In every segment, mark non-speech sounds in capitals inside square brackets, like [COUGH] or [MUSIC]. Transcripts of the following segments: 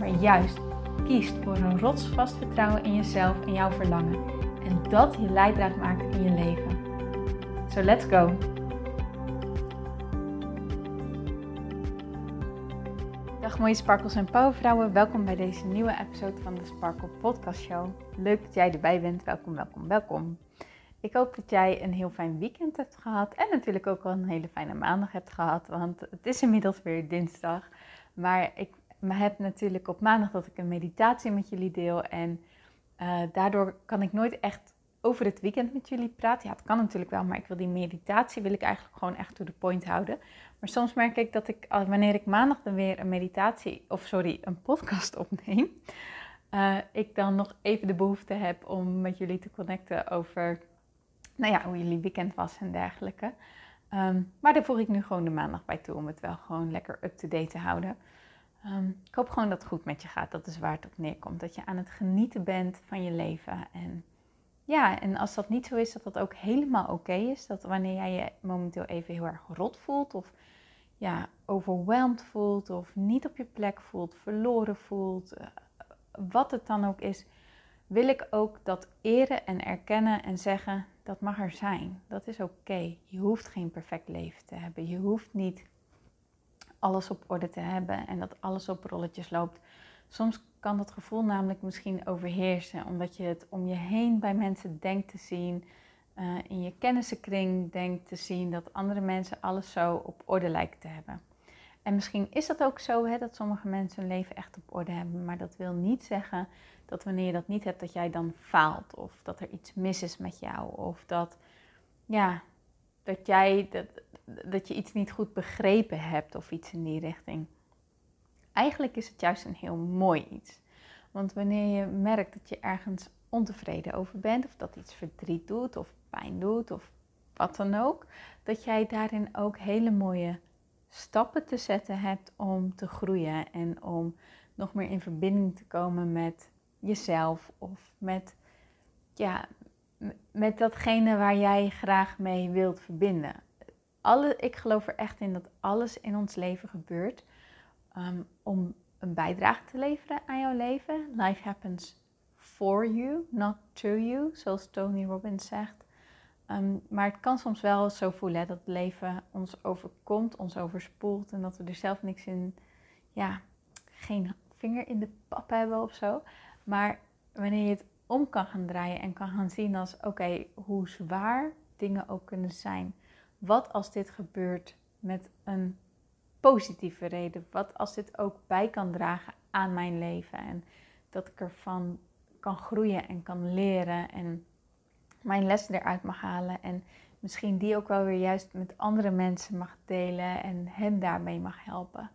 maar juist kiest voor een rotsvast vertrouwen in jezelf en jouw verlangen. En dat je leidraad maakt in je leven. So let's go! Dag mooie sparkles en powervrouwen, welkom bij deze nieuwe episode van de Sparkle Podcast Show. Leuk dat jij erbij bent, welkom, welkom, welkom. Ik hoop dat jij een heel fijn weekend hebt gehad en natuurlijk ook al een hele fijne maandag hebt gehad, want het is inmiddels weer dinsdag. Maar ik maar heb natuurlijk op maandag dat ik een meditatie met jullie deel. En uh, daardoor kan ik nooit echt over het weekend met jullie praten. Ja, het kan natuurlijk wel, maar ik wil die meditatie wil ik eigenlijk gewoon echt to the point houden. Maar soms merk ik dat ik, wanneer ik maandag dan weer een meditatie, of sorry, een podcast opneem, uh, [LAUGHS] ik dan nog even de behoefte heb om met jullie te connecten over, nou ja, hoe jullie weekend was en dergelijke. Um, maar daar voeg ik nu gewoon de maandag bij toe om het wel gewoon lekker up-to-date te houden. Um, ik hoop gewoon dat het goed met je gaat. Dat is waar het op neerkomt. Dat je aan het genieten bent van je leven. En ja, en als dat niet zo is, dat dat ook helemaal oké is. Dat wanneer jij je momenteel even heel erg rot voelt of ja, overweldigd voelt of niet op je plek voelt, verloren voelt, uh, wat het dan ook is, wil ik ook dat eren en erkennen en zeggen, dat mag er zijn. Dat is oké. Je hoeft geen perfect leven te hebben. Je hoeft niet alles op orde te hebben en dat alles op rolletjes loopt. Soms kan dat gevoel namelijk misschien overheersen, omdat je het om je heen bij mensen denkt te zien, uh, in je kennissenkring denkt te zien dat andere mensen alles zo op orde lijken te hebben. En misschien is dat ook zo, hè, dat sommige mensen hun leven echt op orde hebben, maar dat wil niet zeggen dat wanneer je dat niet hebt, dat jij dan faalt of dat er iets mis is met jou of dat, ja, dat jij, dat, dat je iets niet goed begrepen hebt of iets in die richting. Eigenlijk is het juist een heel mooi iets. Want wanneer je merkt dat je ergens ontevreden over bent, of dat iets verdriet doet, of pijn doet, of wat dan ook, dat jij daarin ook hele mooie stappen te zetten hebt om te groeien en om nog meer in verbinding te komen met jezelf of met, ja, met datgene waar jij graag mee wilt verbinden alle, ik geloof er echt in dat alles in ons leven gebeurt um, om een bijdrage te leveren aan jouw leven. Life happens for you, not to you, zoals Tony Robbins zegt. Um, maar het kan soms wel zo voelen dat het leven ons overkomt, ons overspoelt en dat we er zelf niks in, ja, geen vinger in de pap hebben of zo. Maar wanneer je het om kan gaan draaien en kan gaan zien als oké, hoe zwaar dingen ook kunnen zijn wat als dit gebeurt met een positieve reden? Wat als dit ook bij kan dragen aan mijn leven en dat ik ervan kan groeien en kan leren en mijn lessen eruit mag halen en misschien die ook wel weer juist met andere mensen mag delen en hen daarmee mag helpen.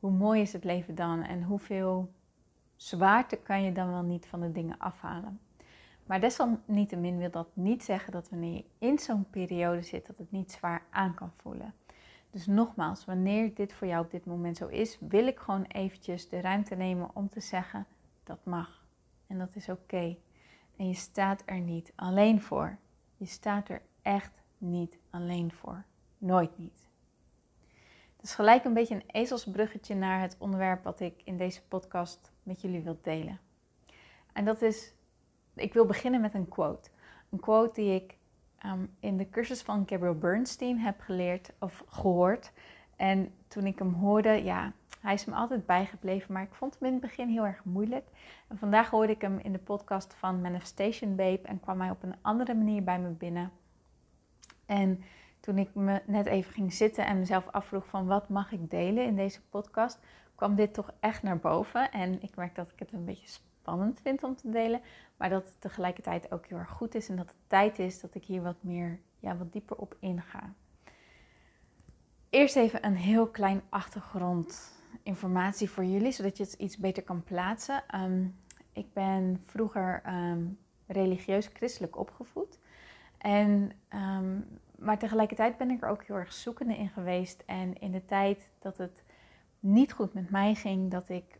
Hoe mooi is het leven dan en hoeveel zwaarte kan je dan wel niet van de dingen afhalen? Maar desalniettemin wil dat niet zeggen dat wanneer je in zo'n periode zit, dat het niet zwaar aan kan voelen. Dus nogmaals, wanneer dit voor jou op dit moment zo is, wil ik gewoon eventjes de ruimte nemen om te zeggen, dat mag. En dat is oké. En je staat er niet alleen voor. Je staat er echt niet alleen voor. Nooit niet. Dus gelijk een beetje een ezelsbruggetje naar het onderwerp wat ik in deze podcast met jullie wil delen. En dat is ik wil beginnen met een quote. Een quote die ik ehm, in de cursus van Gabriel Bernstein heb geleerd of gehoord. En toen ik hem hoorde, ja, hij is me altijd bijgebleven, maar ik vond hem in het begin heel erg moeilijk. En vandaag hoorde ik hem in de podcast van Manifestation Babe en kwam hij op een andere manier bij me binnen. En toen ik me net even ging zitten en mezelf afvroeg van wat mag ik delen in deze podcast, kwam dit toch echt naar boven. En ik merk dat ik het een beetje spannend vind om te delen, maar dat het tegelijkertijd ook heel erg goed is en dat het tijd is dat ik hier wat meer, ja, wat dieper op inga. Eerst even een heel klein achtergrond informatie voor jullie, zodat je het iets beter kan plaatsen. Ehm, ik ben vroeger ehm, religieus christelijk opgevoed. En, ehm, maar tegelijkertijd ben ik er ook heel erg zoekende in geweest. En in de tijd dat het niet goed met mij ging, dat ik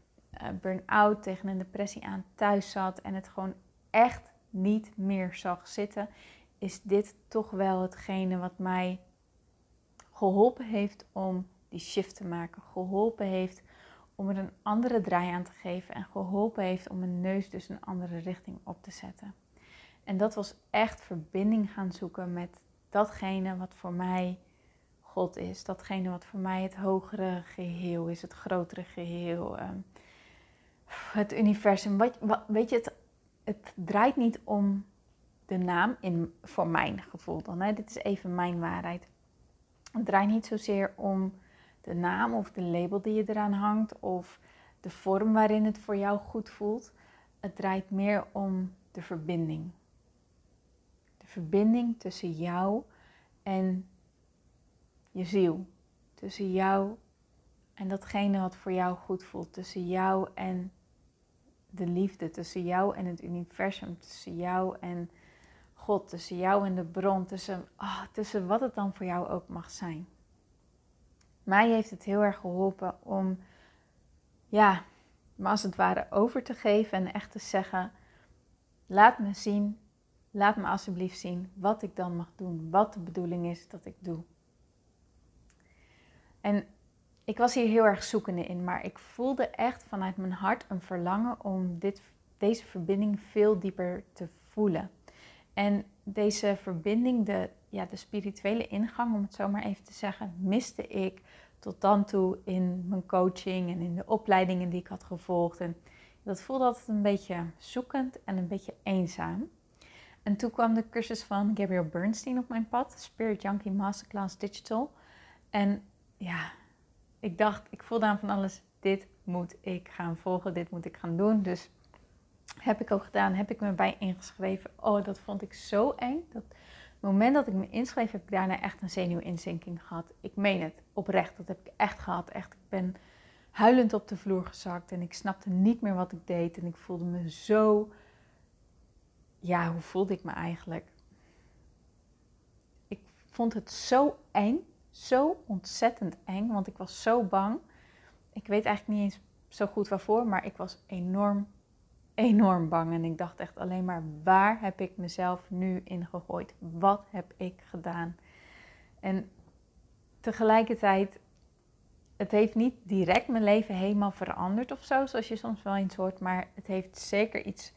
burn-out tegen een depressie aan thuis zat en het gewoon echt niet meer zag zitten, is dit toch wel hetgene wat mij geholpen heeft om die shift te maken. Geholpen heeft om er een andere draai aan te geven en geholpen heeft om mijn neus dus een andere richting op te zetten. En dat was echt verbinding gaan zoeken met datgene wat voor mij God is. Datgene wat voor mij het hogere geheel is, het grotere geheel, ehm, het universum. Wat, weet je, het, het draait niet om de naam in, voor mijn gevoel dan. Hè? Dit is even mijn waarheid. Het draait niet zozeer om de naam of de label die je eraan hangt of de vorm waarin het voor jou goed voelt. Het draait meer om de verbinding. De verbinding tussen jou en je ziel. Tussen jou en datgene wat voor jou goed voelt. Tussen jou en de liefde. Tussen jou en het universum. Tussen jou en God. Tussen jou en de bron. Tussen, oh, tussen wat het dan voor jou ook mag zijn mij heeft het heel erg geholpen om, ja, me als het ware over te geven en echt te zeggen: laat me zien, laat me alsjeblieft zien wat ik dan mag doen, wat de bedoeling is dat ik doe. En ik was hier heel erg zoekende in, maar ik voelde echt vanuit mijn hart een verlangen om dit, deze verbinding veel dieper te voelen. En deze verbinding, de, ja, de spirituele ingang, om het zo maar even te zeggen, miste ik tot dan toe in mijn coaching en in de opleidingen die ik had gevolgd. En dat voelde altijd een beetje zoekend en een beetje eenzaam. En toen kwam de cursus van Gabriel Bernstein op mijn pad, Spirit Junkie Masterclass Digital. En ja, ik dacht, ik voelde aan van alles, dit moet ik gaan volgen, dit moet ik gaan doen. Dus heb ik ook gedaan, heb ik me bij ingeschreven. Oh, dat vond ik zo eng. Dat, het moment dat ik me inschreef, heb ik daarna echt een zenuwinzinking gehad. Ik meen het, oprecht. Dat heb ik echt gehad. Echt, ik ben huilend op de vloer gezakt en ik snapte niet meer wat ik deed. En ik voelde me zo... Ja, hoe voelde ik me eigenlijk? Ik vond het zo eng, zo ontzettend eng, want ik was zo bang. Ik weet eigenlijk niet eens zo goed waarvoor, maar ik was enorm enorm bang. En ik dacht echt alleen maar, waar heb ik mezelf nu in gegooid? Wat heb ik gedaan? En tegelijkertijd, het heeft niet direct mijn leven helemaal veranderd of zo, zoals je soms wel eens hoort. Maar het heeft zeker iets,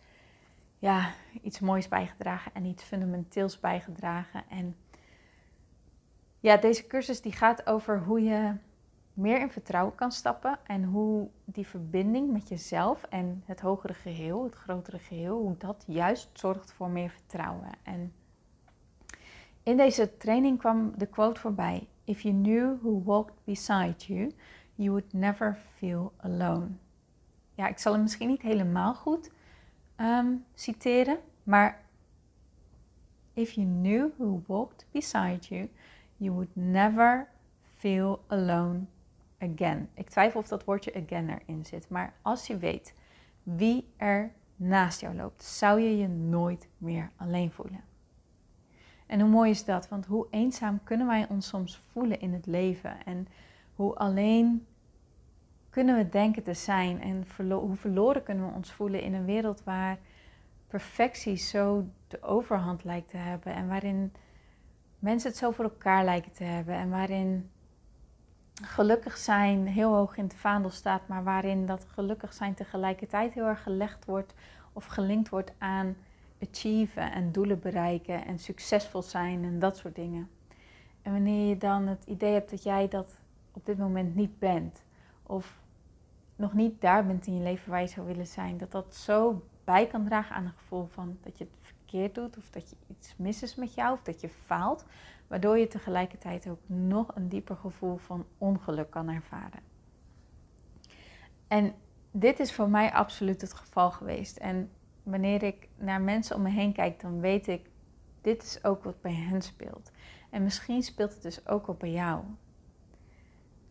ja, iets moois bijgedragen en iets fundamenteels bijgedragen. En ja, deze cursus die gaat over hoe je meer in vertrouwen kan stappen en hoe die verbinding met jezelf en het hogere geheel, het grotere geheel, hoe dat juist zorgt voor meer vertrouwen. En in deze training kwam de quote voorbij: If you knew who walked beside you, you would never feel alone. Ja, ik zal hem misschien niet helemaal goed ehm, citeren, maar If you knew who walked beside you, you would never feel alone again. Ik twijfel of dat woordje again erin zit. Maar als je weet wie er naast jou loopt, zou je je nooit meer alleen voelen. En hoe mooi is dat? Want hoe eenzaam kunnen wij ons soms voelen in het leven? En hoe alleen kunnen we denken te zijn? En hoe verloren kunnen we ons voelen in een wereld waar perfectie zo de overhand lijkt te hebben? En waarin mensen het zo voor elkaar lijken te hebben? En waarin gelukkig zijn heel hoog in het vaandel staat, maar waarin dat gelukkig zijn tegelijkertijd heel erg gelegd wordt of gelinkt wordt aan achieven en doelen bereiken en succesvol zijn en dat soort dingen. En wanneer je dan het idee hebt dat jij dat op dit moment niet bent, of nog niet daar bent in je leven waar je zou willen zijn, dat dat zo bij kan dragen aan een gevoel van dat je het doet, of dat je iets mis is met jou, of dat je faalt, waardoor je tegelijkertijd ook nog een dieper gevoel van ongeluk kan ervaren. En dit is voor mij absoluut het geval geweest. En wanneer ik naar mensen om me heen kijk, dan weet ik, dit is ook wat bij hen speelt. En misschien speelt het dus ook wel bij jou.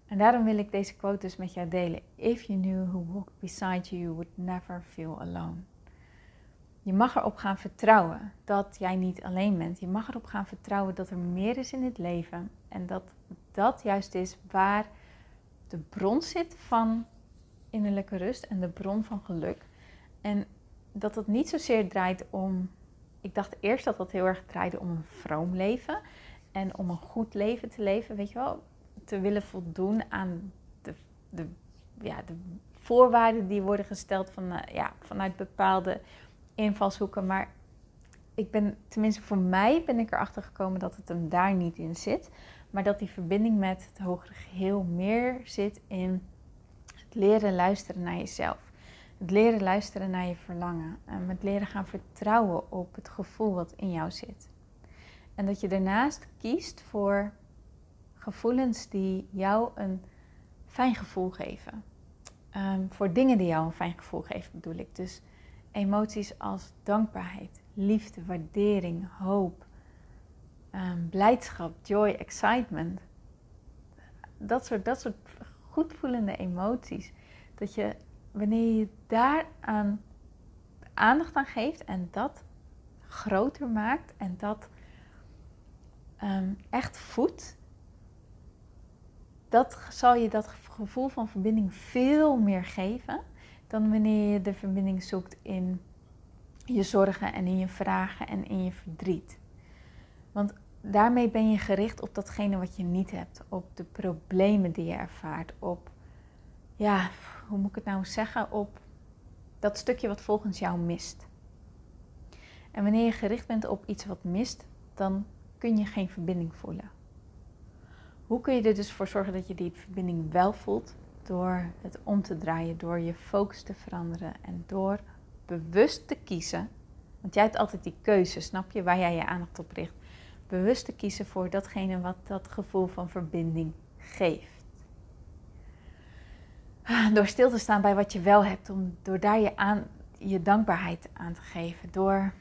En daarom wil ik deze quote dus met jou delen. If you knew who walked beside you, you would never feel alone. Je mag erop gaan vertrouwen dat jij niet alleen bent. Je mag erop gaan vertrouwen dat er meer is in het leven. En dat dat juist is waar de bron zit van innerlijke rust en de bron van geluk. En dat het niet zozeer draait om. Ik dacht eerst dat dat heel erg draaide om een vroom leven. En om een goed leven te leven, weet je wel. Te willen voldoen aan de, de, ja, de voorwaarden die worden gesteld van, uh, ja, vanuit bepaalde invalshoeken. Maar ik ben, tenminste voor mij ben ik erachter gekomen dat het hem daar niet in zit. Maar dat die verbinding met het hogere geheel meer zit in het leren luisteren naar jezelf. Het leren luisteren naar je verlangen. En het leren gaan vertrouwen op het gevoel wat in jou zit. En dat je daarnaast kiest voor gevoelens die jou een fijn gevoel geven. Um, voor dingen die jou een fijn gevoel geven bedoel ik. Dus emoties als dankbaarheid, liefde, waardering, hoop, um, blijdschap, joy, excitement. Dat soort, dat soort goedvoelende emoties. Dat je, wanneer je daar aan aandacht aan geeft en dat groter maakt en dat um, echt voedt, dat zal je dat gevoel van verbinding veel meer geven dan wanneer je de verbinding zoekt in je zorgen en in je vragen en in je verdriet. Want daarmee ben je gericht op datgene wat je niet hebt, op de problemen die je ervaart, op, ja, hoe moet ik het nou zeggen, op dat stukje wat volgens jou mist. En wanneer je gericht bent op iets wat mist, dan kun je geen verbinding voelen. Hoe kun je er dus voor zorgen dat je die verbinding wel voelt? Door het om te draaien, door je focus te veranderen en door bewust te kiezen. Want jij hebt altijd die keuze, snap je, waar jij je aandacht op richt. Bewust te kiezen voor datgene wat dat gevoel van verbinding geeft. Door stil te staan bij wat je wel hebt, om, door daar je, aan, je dankbaarheid aan te geven. Door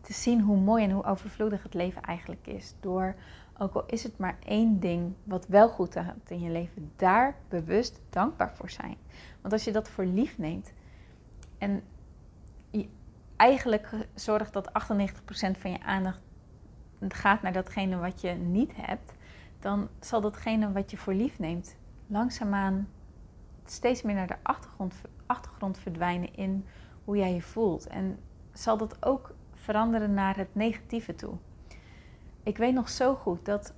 te zien hoe mooi en hoe overvloedig het leven eigenlijk is. Door, ook al is het maar één ding wat wel goed hebt in je leven, daar bewust dankbaar voor zijn. Want als je dat voor lief neemt en eigenlijk zorgt dat 98% van je aandacht gaat naar datgene wat je niet hebt, dan zal datgene wat je voor lief neemt langzaamaan steeds meer naar de achtergrond, achtergrond verdwijnen in hoe jij je voelt. En zal dat ook veranderen naar het negatieve toe. Ik weet nog zo goed dat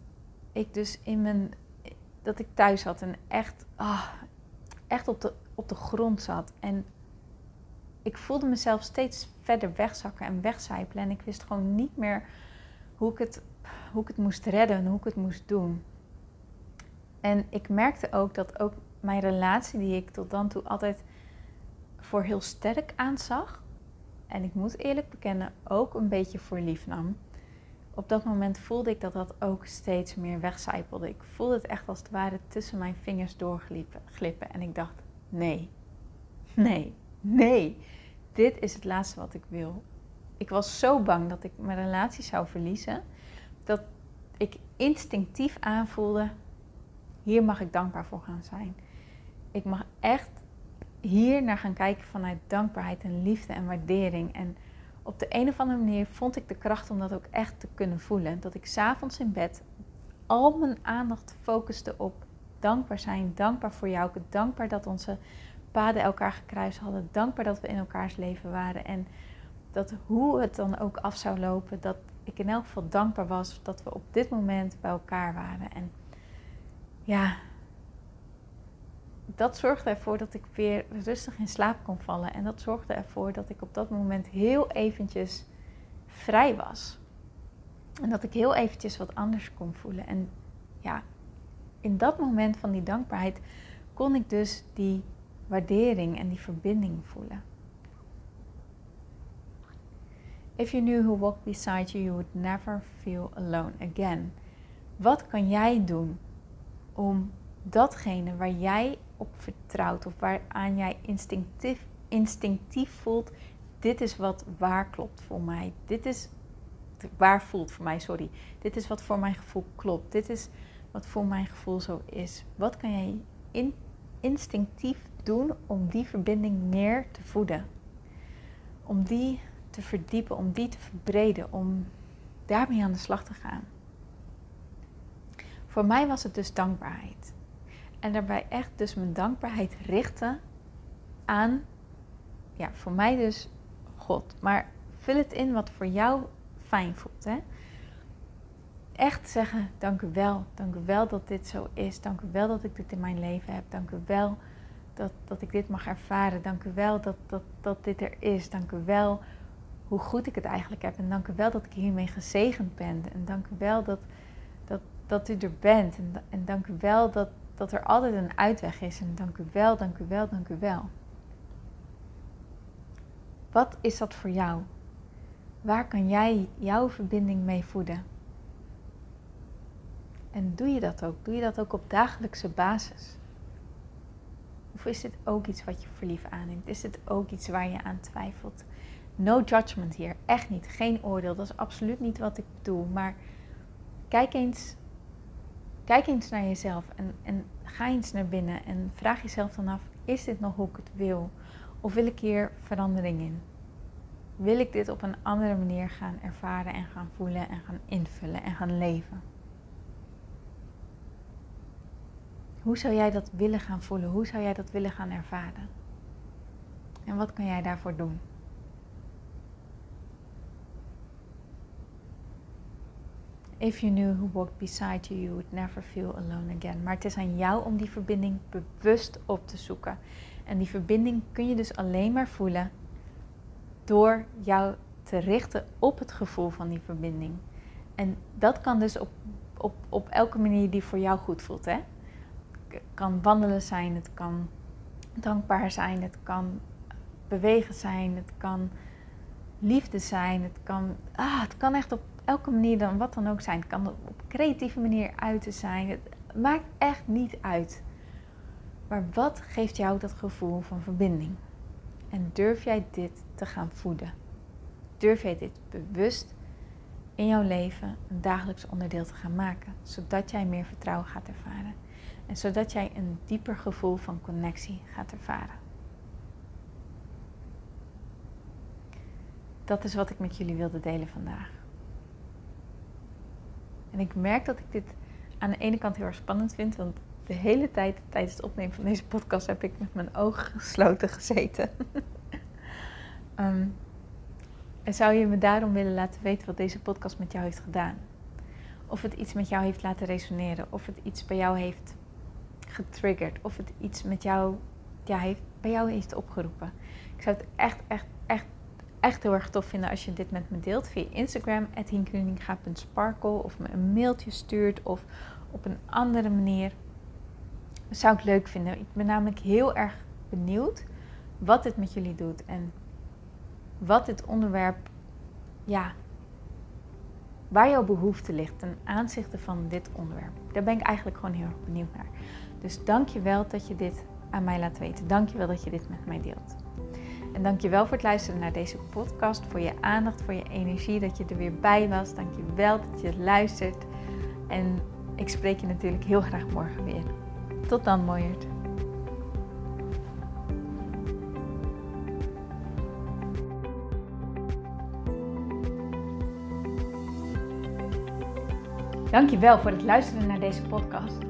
ik dus in mijn. dat ik thuis had en echt, ah, echt op, de, op de grond zat. En ik voelde mezelf steeds verder wegzakken en wegcijpelen. En ik wist gewoon niet meer hoe ik het, hoe ik het moest redden en hoe ik het moest doen. En ik merkte ook dat ook mijn relatie, die ik tot dan toe altijd voor heel sterk aanzag, en ik moet eerlijk bekennen, ook een beetje voor lief nam. Op dat moment voelde ik dat dat ook steeds meer wegcijpelde. Ik voelde het echt als het ware tussen mijn vingers doorglippen. En ik dacht, nee, nee, nee. Dit is het laatste wat ik wil. Ik was zo bang dat ik mijn relatie zou verliezen. Dat ik instinctief aanvoelde, hier mag ik dankbaar voor gaan zijn. Ik mag echt hier naar gaan kijken vanuit dankbaarheid en liefde en waardering. En op de een of andere manier vond ik de kracht om dat ook echt te kunnen voelen. Dat ik s'avonds in bed al mijn aandacht focuste op dankbaar zijn, dankbaar voor jou, dankbaar dat onze paden elkaar gekruist hadden, dankbaar dat we in elkaars leven waren. En dat hoe het dan ook af zou lopen, dat ik in elk geval dankbaar was dat we op dit moment bij elkaar waren. En ja, dat zorgde ervoor dat ik weer rustig in slaap kon vallen. En dat zorgde ervoor dat ik op dat moment heel eventjes vrij was. En dat ik heel eventjes wat anders kon voelen. En ja, in dat moment van die dankbaarheid kon ik dus die waardering en die verbinding voelen. If you knew who walked beside you, you would never feel alone again. Wat kan jij doen om datgene waar jij op vertrouwt of waaraan jij instinctief, instinctief voelt, dit is wat waar klopt voor mij. Dit is waar voelt voor mij, sorry. Dit is wat voor mijn gevoel klopt. Dit is wat voor mijn gevoel zo is. Wat kan jij in, instinctief doen om die verbinding meer te voeden? Om die te verdiepen, om die te verbreden, om daarmee aan de slag te gaan. Voor mij was het dus dankbaarheid. En daarbij echt dus mijn dankbaarheid richten aan, ja, voor mij dus God. Maar vul het in wat voor jou fijn voelt. Hè? Echt zeggen, dank u wel. Dank u wel dat dit zo is. Dank u wel dat ik dit in mijn leven heb. Dank u wel dat, dat ik dit mag ervaren. Dank u wel dat, dat, dat dit er is. Dank u wel hoe goed ik het eigenlijk heb. En dank u wel dat ik hiermee gezegend ben. En dank u wel dat, dat, dat u er bent. En, en dank u wel dat, dat er altijd een uitweg is. En dank u wel, dank u wel, dank u wel. Wat is dat voor jou? Waar kan jij jouw verbinding mee voeden? En doe je dat ook? Doe je dat ook op dagelijkse basis? Of is dit ook iets wat je verliefd aanneemt? Is dit ook iets waar je aan twijfelt? No judgment hier, echt niet. Geen oordeel, dat is absoluut niet wat ik bedoel. Maar kijk eens, kijk eens naar jezelf en, en ga eens naar binnen en vraag jezelf dan af: is dit nog hoe ik het wil? Of wil ik hier verandering in? Wil ik dit op een andere manier gaan ervaren en gaan voelen en gaan invullen en gaan leven? Hoe zou jij dat willen gaan voelen? Hoe zou jij dat willen gaan ervaren? En wat kan jij daarvoor doen? If you knew who walked beside you, you would never feel alone again. Maar het is aan jou om die verbinding bewust op te zoeken. En die verbinding kun je dus alleen maar voelen door jou te richten op het gevoel van die verbinding. En dat kan dus op, op, op elke manier die voor jou goed voelt. Hè? Het kan wandelen zijn, het kan dankbaar zijn, het kan bewegen zijn, het kan liefde zijn, het kan, ah, het kan echt op elke manier dan wat dan ook zijn. Het kan op creatieve manier uiten zijn. Het maakt echt niet uit. Maar wat geeft jou dat gevoel van verbinding? En durf jij dit te gaan voeden? Durf jij dit bewust in jouw leven een dagelijks onderdeel te gaan maken, zodat jij meer vertrouwen gaat ervaren en zodat jij een dieper gevoel van connectie gaat ervaren? Dat is wat ik met jullie wilde delen vandaag. En ik merk dat ik dit aan de ene kant heel erg spannend vind, want de hele tijd tijdens het opnemen van deze podcast heb ik met mijn ogen [LAUGHS] gesloten gezeten. um, [LAUGHS] en zou je me daarom willen laten weten wat deze podcast met jou heeft gedaan? Of het iets met jou heeft laten resoneren, of het iets bij jou heeft getriggerd, of het iets met jou, ja, heeft, bij jou heeft opgeroepen. Ik zou het echt, echt, echt, echt heel erg tof vinden als je dit met me deelt via Instagram, hinkruninga.sparkle, of me een mailtje stuurt, of op een andere manier. Zou ik leuk vinden. Ik ben namelijk heel erg benieuwd wat dit met jullie doet en wat dit onderwerp, ja, waar jouw behoefte ligt ten aanzichte van dit onderwerp. Daar ben ik eigenlijk gewoon heel erg benieuwd naar. Dus dank je wel dat je dit aan mij laat weten. Dank je wel dat je dit met mij deelt. En dank je wel voor het luisteren naar deze podcast, voor je aandacht, voor je energie, dat je er weer bij was. Dank je wel dat je luistert. En ik spreek je natuurlijk heel graag morgen weer. Tot dan, mooierd. Dankjewel voor het luisteren naar deze podcast.